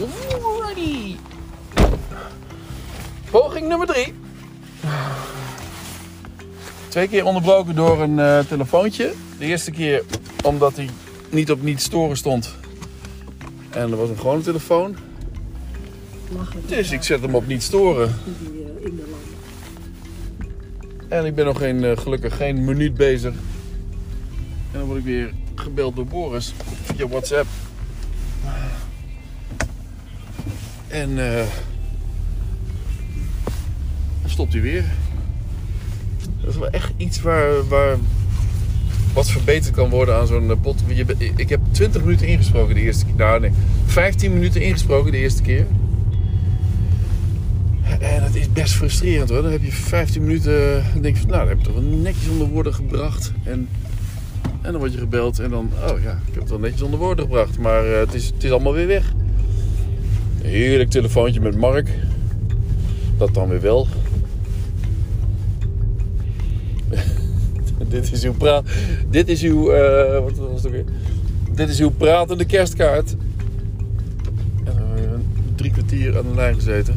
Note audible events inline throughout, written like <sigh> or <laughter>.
Alrighty. Poging nummer drie. Twee keer onderbroken door een eh, telefoontje. De eerste keer omdat hij niet op niet storen stond. En er was een gewone telefoon. Dus ik zet hem op niet storen. Landen. En ik ben nog geen, eh, gelukkig geen minuut bezig. En dan word ik weer gebeld door Boris via WhatsApp. En eh stopt hij weer. Dat is wel echt iets waar, waar wat verbeterd kan worden aan zo'n eh, pot. Ik heb 20 minuten ingesproken de eerste keer. Nou nee, 15 minuten ingesproken de eerste keer. En het is best frustrerend hoor. Dan heb je 15 minuten. Dan denk je nou, dan heb je toch wel netjes onder woorden gebracht. En, en dan word je gebeld. En dan, oh ja, ik heb het wel netjes onder woorden gebracht. Maar eh, het, is, het is allemaal weer weg. Heerlijk telefoontje met Mark. Dat dan weer wel. <laughs> dit is uw praat. Dit is uw. eh, wat was het ook weer? Dit is uw pratende kerstkaart. En dan hebben we drie kwartier aan de lijn gezeten.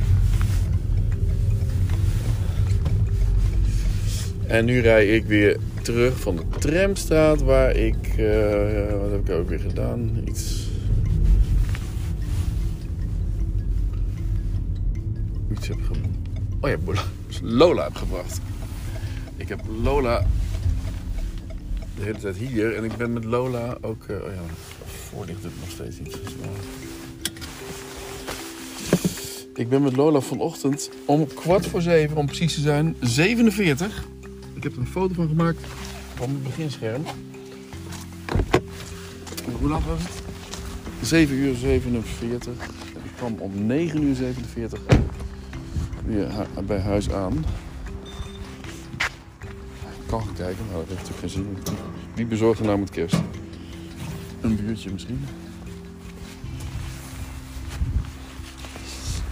En nu rij ik weer terug van de tramstraat waar ik. eh, wat heb ik ook weer gedaan? Iets. Iets heb. Oh ja, Lola heb gebracht. Ik heb Lola de hele tijd hier en ik ben met Lola ook. eh, oh ja, voor ligt het nog steeds eh. Ik ben met Lola vanochtend om kwart voor zeven, om precies te zijn, 47. Ik heb er een foto van gemaakt van het beginscherm. Hoe laat was het? 7 uur 47. Ik kwam om 9 uur 47 bij huis aan. Ik kan gaan kijken, maar dat heeft natuurlijk geen zin. Wie bezorgt er nou met kerst? Een buurtje misschien.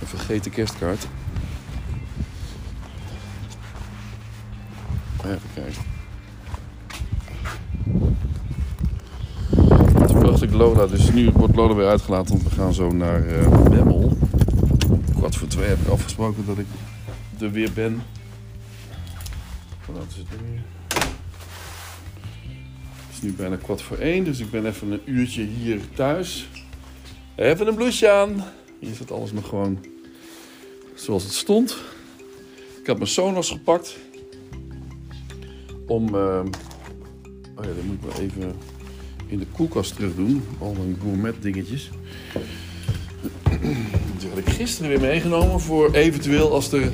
Een vergeten kerstkaart. Even kijken. Toen bracht ik Lola, dus nu wordt Lola weer uitgelaten, want we gaan zo naar Bemmel. Kwart voor twee heb ik afgesproken dat ik er weer ben. Is het nu is nu bijna kwart voor één, dus ik ben even een uurtje hier thuis. Even een blouseje aan. Hier zit alles nog gewoon zoals het stond. Ik had mijn Sonos gepakt. Om. eh, oh ja, dat moet ik wel even in de koelkast terug doen. Al mijn gourmet dingetjes. Die had ik gisteren weer meegenomen voor eventueel als er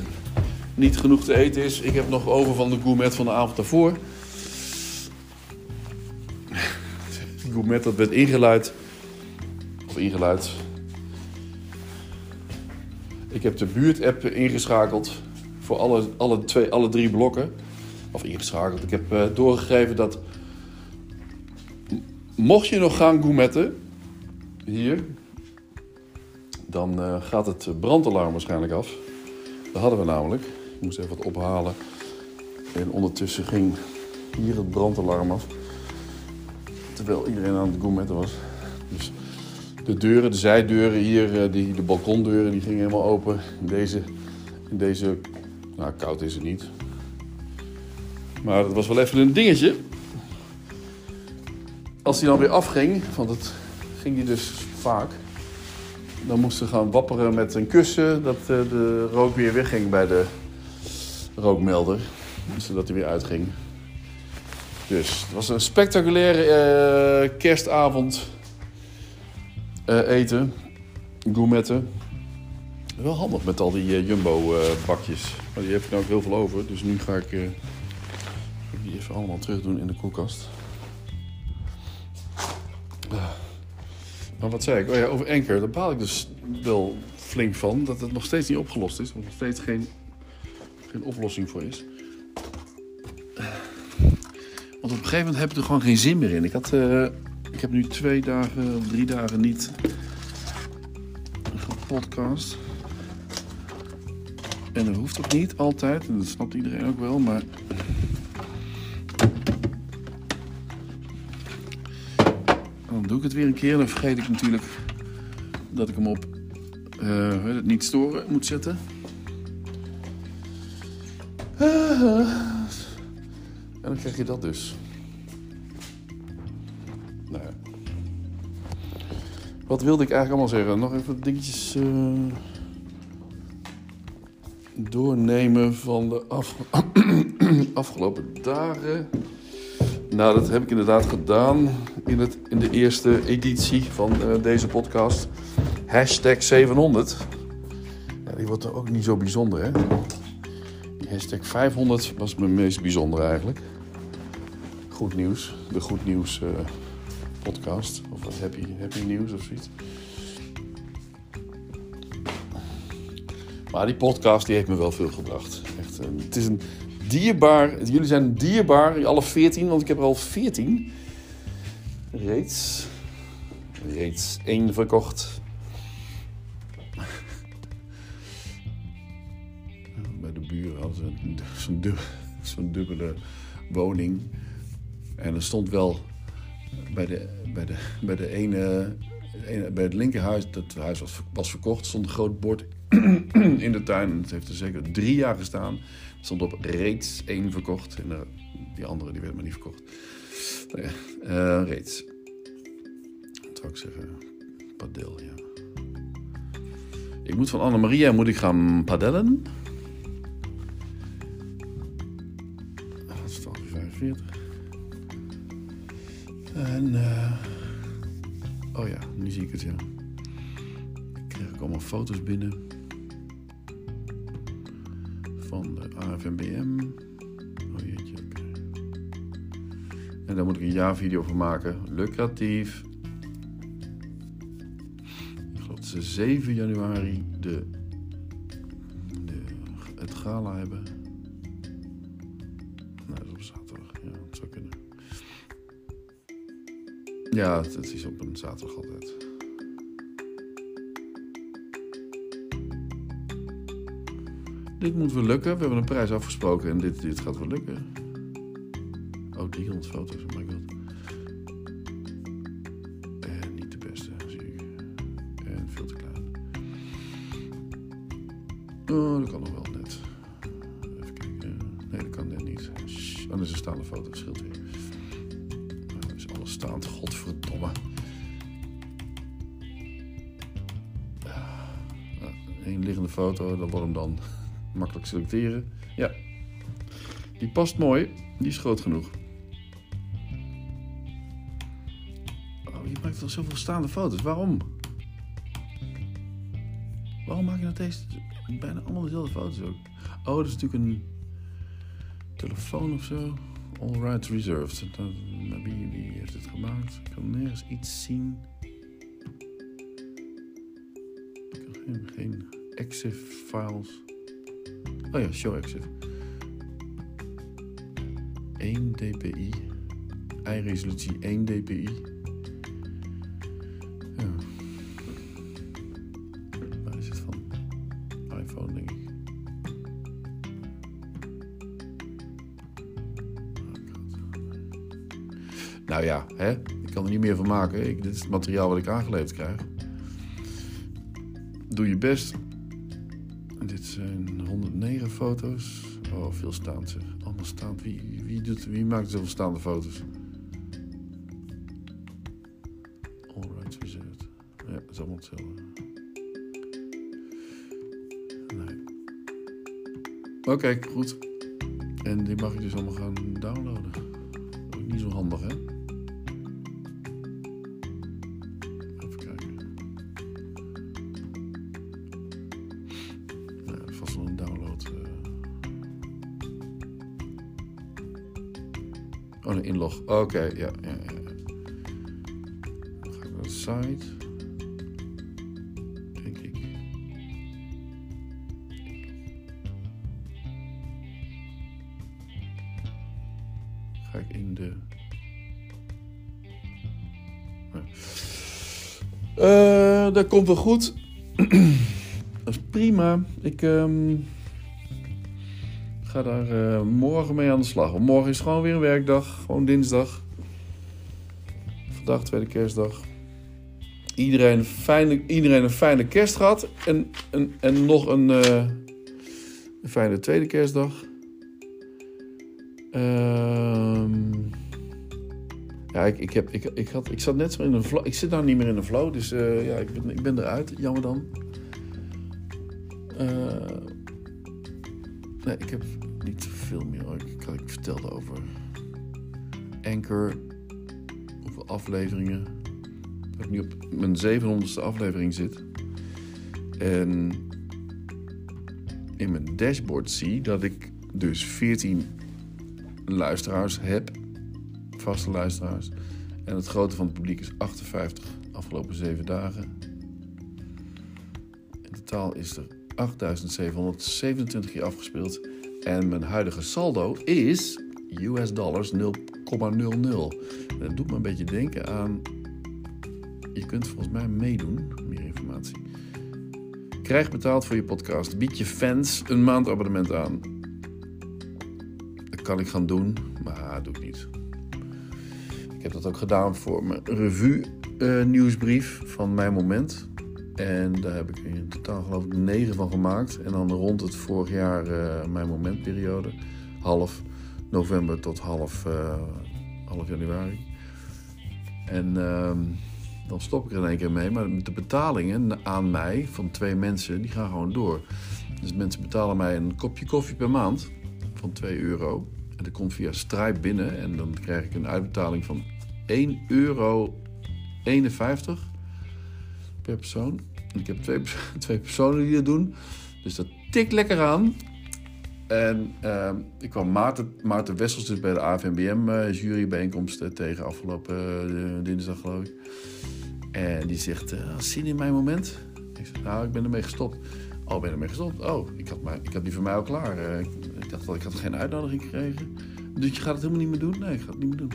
niet genoeg te eten is. Ik heb nog over van de gourmet van de avond daarvoor. Die gourmet dat werd ingeluid. Of ingeluid. Ik heb de buurt-app ingeschakeld voor alle, alle, twee, alle drie blokken. Of ingeschakeld. Ik heb eh, doorgegeven dat. Mocht je nog gaan gourmetten. Hier. Dan eh, gaat het brandalarm waarschijnlijk af. Dat hadden we namelijk. Ik moest even wat ophalen. En ondertussen ging hier het brandalarm af. Terwijl iedereen aan het gourmetten was. Dus de deuren, de zijdeuren hier, eh, die, de balkondeuren, die gingen helemaal open. Deze, in deze, nou koud is het niet. Maar dat was wel even een dingetje. Als die dan weer afging, want dat ging die dus vaak. Dan moesten gaan wapperen met een kussen dat eh, de rook weer wegging bij de rookmelder. Zodat hij weer uitging. Dus het was een spectaculaire eh, kerstavond eh, eten, gourmetten. Wel handig met al die eh, jumbo-bakjes. maar die heb ik nou ook heel veel over. Dus nu ga ik die even allemaal terug doen in de koelkast. Maar wat zei ik? Oh ja, over Anker. Daar baal ik dus wel flink van. Dat het nog steeds niet opgelost is. Er nog steeds geen, geen oplossing voor is. Want op een gegeven moment heb ik er gewoon geen zin meer in. Ik, had, eh, ik heb nu twee dagen of drie dagen niet gepodcast. En dat hoeft ook niet altijd. En dat snapt iedereen ook wel. Maar dan doe ik het weer een keer. Dan vergeet ik natuurlijk dat ik hem op eh, het niet storen moet zetten. en dan krijg je dat dus. Nou ja. Wat wilde ik eigenlijk allemaal zeggen? Nog even dingetjes eh, doornemen van de af- <clears throat> afgelopen dagen. Nou, dat heb ik inderdaad gedaan in, het, in de eerste editie van eh, deze podcast. Hashtag 700. Ja, die wordt er ook niet zo bijzonder, hè? Die hashtag 500 was mijn meest bijzonder eigenlijk. Goed nieuws. De goed nieuws eh, podcast. Of wat happy, happy nieuws of zoiets. Maar die podcast die heeft me wel veel gebracht. Echt, eh, het is een dierbaar... Jullie zijn dierbaar, alle 14, want ik heb er al 14 reeds. Reeds één verkocht. Bij de buren hadden ze zo'n du- zo'n dubbele woning. En er stond wel bij de, bij de, bij de ene, ene- bij het linkerhuis, dat huis was, was verkocht, stond een groot bord in de tuin. Het heeft er zeker drie jaar gestaan. Er stond op reeds één verkocht. En de- die andere die werd maar niet verkocht. Eh, reeds. Wat zou ik zeggen? Padel, ja. Ik moet van Annemaria moet ik gaan padellen. Dat is 1245. En, eh, oh ja, nu zie ik het, ja. Ik ook allemaal foto's binnen. Van de AFMBM. Oh. En daar moet ik een jaarvideo van maken. Lucratief. Ik geloof dat ze 7 januari de, de, het gala hebben. Nou, dat is op zaterdag. Ja, dat zou kunnen. Ja, het is op een zaterdag altijd. Dit moet wel lukken. We hebben een prijs afgesproken en dit, dit gaat wel lukken. Oh, 300 foto's, oh my god. En niet de beste, zie ik. En veel te klein. Oh, dat kan nog wel net. Even kijken. Nee, dat kan net niet. Shh, Dan is een staande foto, dat scheelt weer. Nou, Dan is alles staand, godverdomme. Eén liggende foto, dat wordt hem dan makkelijk selecteren. Ja, die past mooi. Die is groot genoeg. Oh, je maakt toch zoveel staande foto's. Waarom? Waarom maak je nou deze bijna allemaal dezelfde foto's ook? Oh, dat is natuurlijk een telefoon of zo. All rights reserved. Wie, wie heeft het gemaakt? Ik kan nergens iets zien. Ik geen, geen EXIF files. Oh ja, show EXIF. 1 dpi. I-resolutie 1 dpi. Waar is het van? iPhone, denk ik. Nou ja, hè? ik kan er niet meer van maken. Ik, dit is het materiaal wat ik aangeleverd krijg. Doe je best. Dit zijn 109 foto's. Oh, veel staand zeg. Allemaal. Wie, wie, doet, wie maakt zoveel staande foto's? All rights reserved. Ja, dat is allemaal hetzelfde. Oké, goed. En die mag ik dus allemaal gaan downloaden. Ook niet zo handig, hè? Inlog. Oké, ja, ja, ja. ga ik naar de site. Denk ik. Ga ik in de. Nee. Eh, dat komt wel goed. <clears throat> dat is prima. Ik ehm, ga daar eh, morgen mee aan de slag. Want morgen is gewoon weer een werkdag. Gewoon dinsdag. Vandaag tweede kerstdag. iedereen, fijne, iedereen een fijne kerst gehad. En, en, en nog een, eh, een fijne tweede kerstdag. Ehm, ja, ik, ik, heb, ik, ik, had, ik zat net zo in een flow. Ik zit nou niet meer in een flow, dus eh, ja, ik ben, ik ben eruit. Jammer dan. Nee, ik heb niet veel meer. Ik, ik, vertelde over Anchor. Hoeveel afleveringen. Dat ik nu op mijn 700ste aflevering zit. En in mijn dashboard zie dat ik dus 14 luisteraars heb. Vaste luisteraars. En het grote van het publiek is 58 afgelopen 7 dagen. In totaal is er 8727 keer afgespeeld. En mijn huidige saldo is US dollars 0,00. Dat doet me een beetje denken aan. Je kunt volgens mij meedoen. Meer informatie. Krijg betaald voor je podcast. Bied je fans een maandabonnement aan. Dat kan ik gaan doen, maar doe ik niet. Ik heb dat ook gedaan voor mijn revue eh, van mijn moment. En daar heb ik in totaal geloof ik negen van gemaakt. En dan rond het vorig jaar eh, mijn momentperiode. Half november tot half, eh, half januari. En ehm, dan stop ik er in één keer mee. Maar de betalingen aan mij van twee mensen, die gaan gewoon door. Dus mensen betalen mij een kopje koffie per maand van 2 euro. En dat komt via Stripe binnen. En dan krijg ik een uitbetaling van 1,51 euro per persoon. Ik heb twee, <laughs> twee personen die dat doen. Dus dat tikt lekker aan. En ehm, ik kwam Maarten, Maarten Wessels dus bij de AVMBM eh, jurybijeenkomst eh, tegen afgelopen eh, dinsdag geloof ik. En die zegt, zin in mijn moment? Ik zeg, nou ik ben ermee gestopt. Oh, ben je ermee gestopt? Oh, ik had, maar, ik had die voor mij al klaar. Ik, ik dacht dat ik had geen uitnodiging gekregen. Dus je gaat het helemaal niet meer doen? Nee, ik ga het niet meer doen.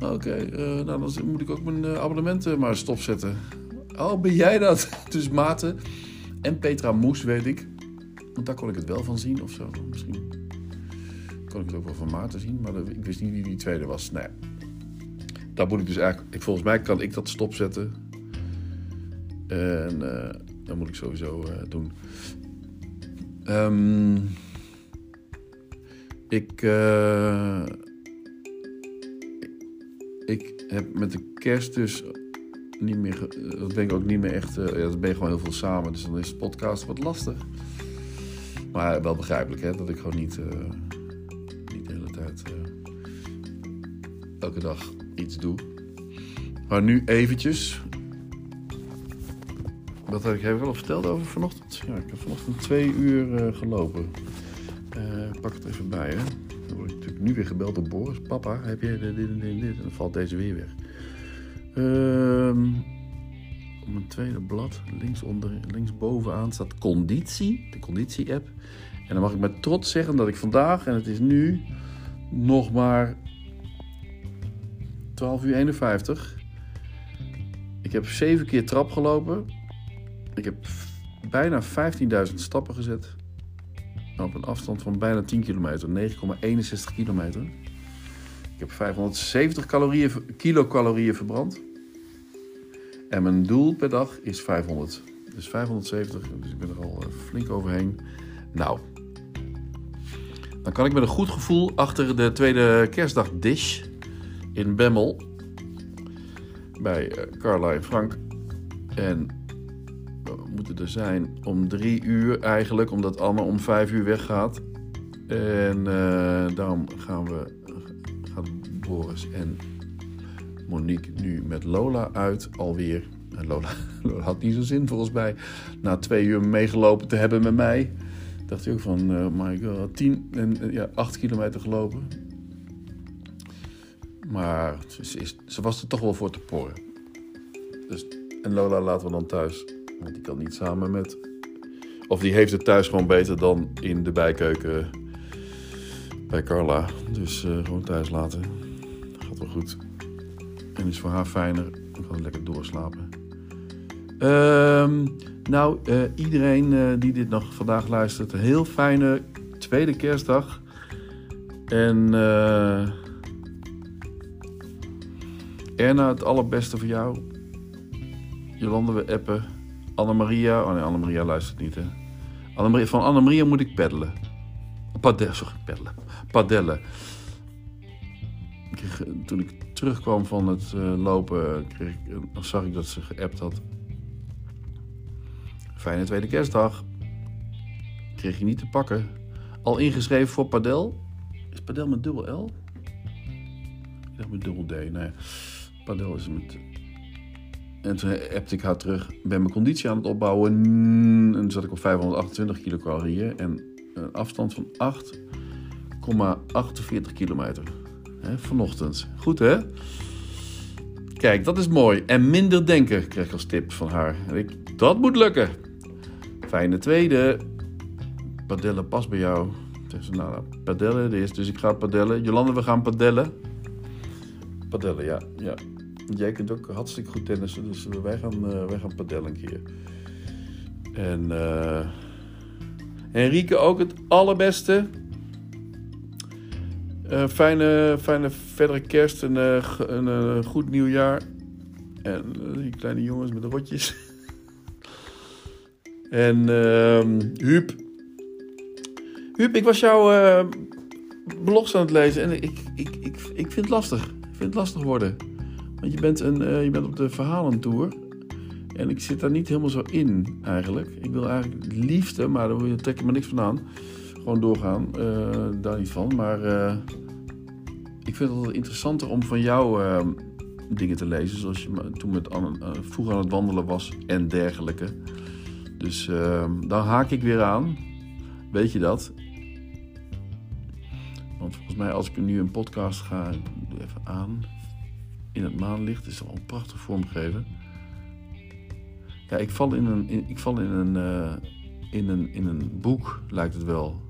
Oké, nou dan moet ik ook mijn abonnementen maar stopzetten. Oh, ben jij dat? <laughs> Dus Maarten en Petra Moes, weet ik. Want daar kon ik het wel van zien of zo. Misschien kon ik het ook wel van Maarten zien, maar ik wist niet wie die tweede was. Nee. Daar moet ik dus eigenlijk... Volgens mij kan ik dat stopzetten. En eh, dat moet ik sowieso eh, doen. Ehm, ik... eh, ik heb met de kerst dus niet meer. ge- Dat ben ik ook niet meer echt. eh, ja, dat ben je gewoon heel veel samen. Dus dan is de podcast wat lastig. Maar wel begrijpelijk, hè? Dat ik gewoon niet. eh, niet de hele tijd. eh, elke dag iets doe. Maar nu eventjes. Wat heb ik ik wel verteld over vanochtend? Ja, ik heb vanochtend twee uur eh, gelopen. Eh, pak het even bij, hè. Dan word natuurlijk nu weer gebeld door Boris. Papa, heb dit, dit en dit en dit? En dan valt deze weer weg. Ehm, op mijn tweede blad, linksonder, linksbovenaan, staat conditie. De conditie-app. En dan mag ik met trots zeggen dat ik vandaag, en het is nu nog maar 12 uur 51. Ik heb zeven keer trap gelopen. Ik heb bijna 15.000 stappen gezet. Op een afstand van bijna 10 kilometer, 9,61 kilometer. Ik heb 570 calorieën, kilocalorieën verbrand. En mijn doel per dag is 500. Dus 570, dus ik ben er al eh, flink overheen. Nou, dan kan ik met een goed gevoel achter de tweede kerstdag dish in Bemmel. Bij eh, Carla en Frank. En we moeten er zijn om drie uur eigenlijk, omdat Anne om vijf uur weggaat. En eh, daarom gaan we, Boris en Monique nu met Lola uit alweer. En Lola, <laughs> had niet zo zin volgens mij na twee uur meegelopen te hebben met mij. Dacht hij ook van, eh, my god, tien en eh, ja, acht kilometer gelopen. Maar ze, is, ze was er toch wel voor te porren. Dus, en Lola laten we dan thuis. Want die kan niet samen met... Of die heeft het thuis gewoon beter dan in de bijkeuken bij Carla. Dus eh, gewoon thuis laten. Wel goed. En is voor haar fijner. Dan kan lekker doorslapen. Ehm, nou, eh, iedereen eh, die dit nog vandaag luistert, een heel fijne tweede kerstdag. En eh Erna, het allerbeste voor jou. Jolande, we appen. Annemaria. Oh nee, Annemaria luistert niet, hè. Van Annemaria moet ik peddelen. Padellen, sorry, peddelen. Padellen. Toen ik terugkwam van het eh, lopen, kreeg ik, zag ik dat ze geappt had. Fijne tweede kerstdag. Kreeg je niet te pakken. Al ingeschreven voor padel. Is padel met dubbel L? Ik dacht met dubbel D. Nee, padel is met... En toen appte ik haar terug. Ben mijn conditie aan het opbouwen. En zat ik op 528 kilocalorieën. En een afstand van 8,48 kilometer. Vanochtend. Goed hè? Kijk, dat is mooi. En minder denken kreeg ik als tip van haar. En ik, dat moet lukken. Fijne tweede. Padellen past bij jou. Ze, nou, nou padellen is. Dus ik ga padellen. Jolande, we gaan padellen. Padellen, ja. ja. Jij kunt ook hartstikke goed tennissen. Dus wij gaan, uh, wij gaan padellen een keer. En uh, Henrike ook het allerbeste. Uh, fijne, fijne verdere kerst en een uh, goed nieuwjaar. En die kleine jongens met de rotjes. <laughs> en uh, Huub. Huub, ik was jouw blogs aan het lezen en ik, ik, ik, ik vind het lastig. Ik vind het lastig worden. Want je bent, een, je bent op de verhalentour. En ik zit daar niet helemaal zo in eigenlijk. Ik wil eigenlijk liefde, maar daar trek ik me niks van aan gewoon doorgaan. Daar niet van. Maar ik vind het interessanter om van jou uh, dingen te lezen. Zoals je toen met vroeger aan het wandelen was en dergelijke. Dus dan haak ik weer aan. Weet je dat? Want volgens mij als ik nu een podcast ga, doe even aan. In het maanlicht is het al prachtig vormgegeven. Ja, ik val in een, ik val in een, in een, in een boek, lijkt het wel.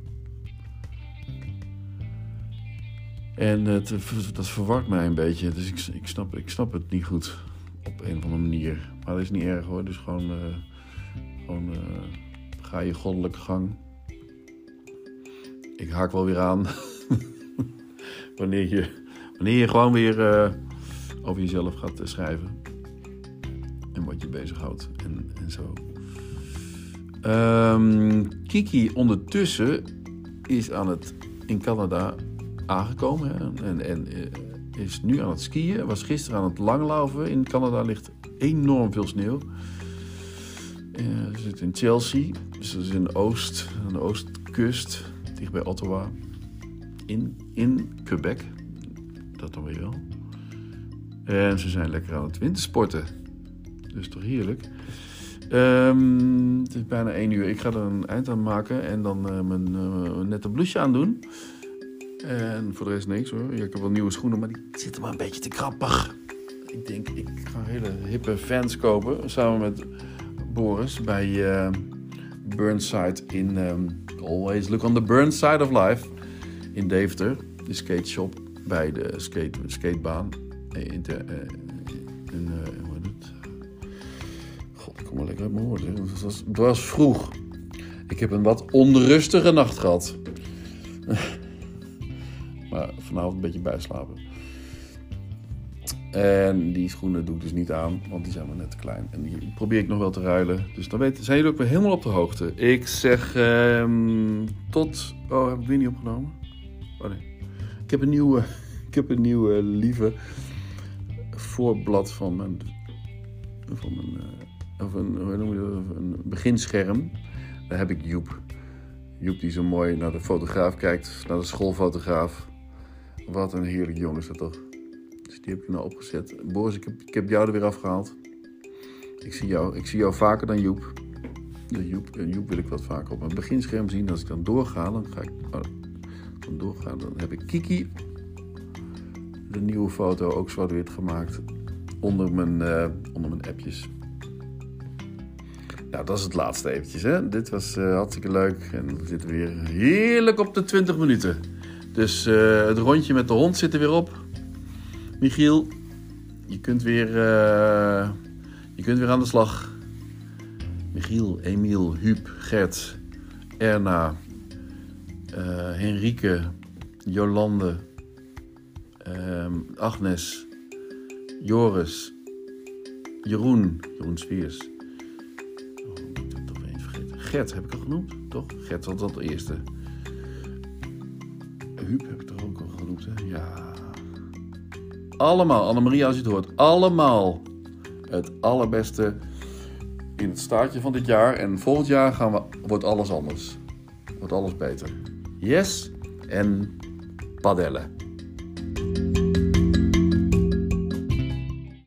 En het, dat verwart mij een beetje. Dus ik, ik, snap, ik snap het niet goed op een of andere manier. Maar dat is niet erg hoor. Dus gewoon, uh, gewoon uh, ga je goddelijke gang. Ik haak wel weer aan. <laughs> wanneer, je, wanneer je gewoon weer uh, over jezelf gaat schrijven. En wat je bezighoudt en, en zo. Um, Kiki ondertussen is aan het in Canada aangekomen en, en is nu aan het skiën. Was gisteren aan het langlaufen. In Canada ligt enorm veel sneeuw. Uh, ze zit in Chelsea, dus dat is in de, oost, aan de oostkust, dicht bij Ottawa. In, in Quebec, dat dan weer wel. En ze zijn lekker aan het wintersporten. Dus toch heerlijk. Um, het is bijna één uur. Ik ga er een eind aan maken en dan uh, mijn uh, nette blouseje aan doen. En voor de rest niks hoor. Ik heb wel nieuwe schoenen, maar die zitten maar een beetje te krappig. Ik denk, ik ga hele hippe fans kopen. Samen met Boris bij uh, Burnside in... Um, always look on the Burnside of life. In Deventer. De skate shop bij de skate, skatebaan. In de, uh, in, hoe heet het? God, ik kom wel lekker uit mijn woorden. Het was vroeg. Ik heb een wat onrustige nacht gehad. <laughs> Maar vanavond een beetje bijslapen. En die schoenen doe ik dus niet aan, want die zijn maar net te klein. En die probeer ik nog wel te ruilen. Dus dan weet, zijn jullie ook helemaal op de hoogte. Ik zeg um, tot... Oh, heb ik weer niet opgenomen? Oh. Ik heb een nieuwe, <laughs> ik heb een nieuwe lieve voorblad van mijn... Van mijn uh, of een, hoe noem je dat? Een beginscherm. Daar heb ik Joep. Joep die zo mooi naar de fotograaf kijkt, naar de schoolfotograaf. Wat een heerlijk jongen is dat toch. Dus die heb ik nou opgezet. Boris, ik heb, ik heb jou er weer afgehaald. Ik zie jou, ik zie jou vaker dan Joep. Joep, Joep wil ik wat vaker op mijn beginscherm zien. Als ik dan doorga, dan ga ik oh, dan doorgaan. Dan heb ik Kiki, de nieuwe foto, ook zwart-wit gemaakt. Onder mijn, uh, onder mijn appjes. Nou, dat is het laatste eventjes. Hè? Dit was uh, hartstikke leuk. En we zitten weer heerlijk op de 20 minuten. Dus uh, het rondje met de hond zit er weer op. Michiel, je kunt weer, uh, je kunt weer aan de slag. Michiel, Emiel, Huub, Gert, Erna, uh, Henrike, Jolande, Agnes, Joris, Jeroen. Jeroen Spiers. Oh, ik heb toch. Gert heb ik al genoemd, toch? Gert was dat eerste. Huub heb ik toch ook al genoemd, hè? Ja. Allemaal, Annemarie als je het hoort. Allemaal het allerbeste in het staartje van dit jaar. En volgend jaar gaan we, wordt alles anders. Wordt alles beter. Yes en padellen.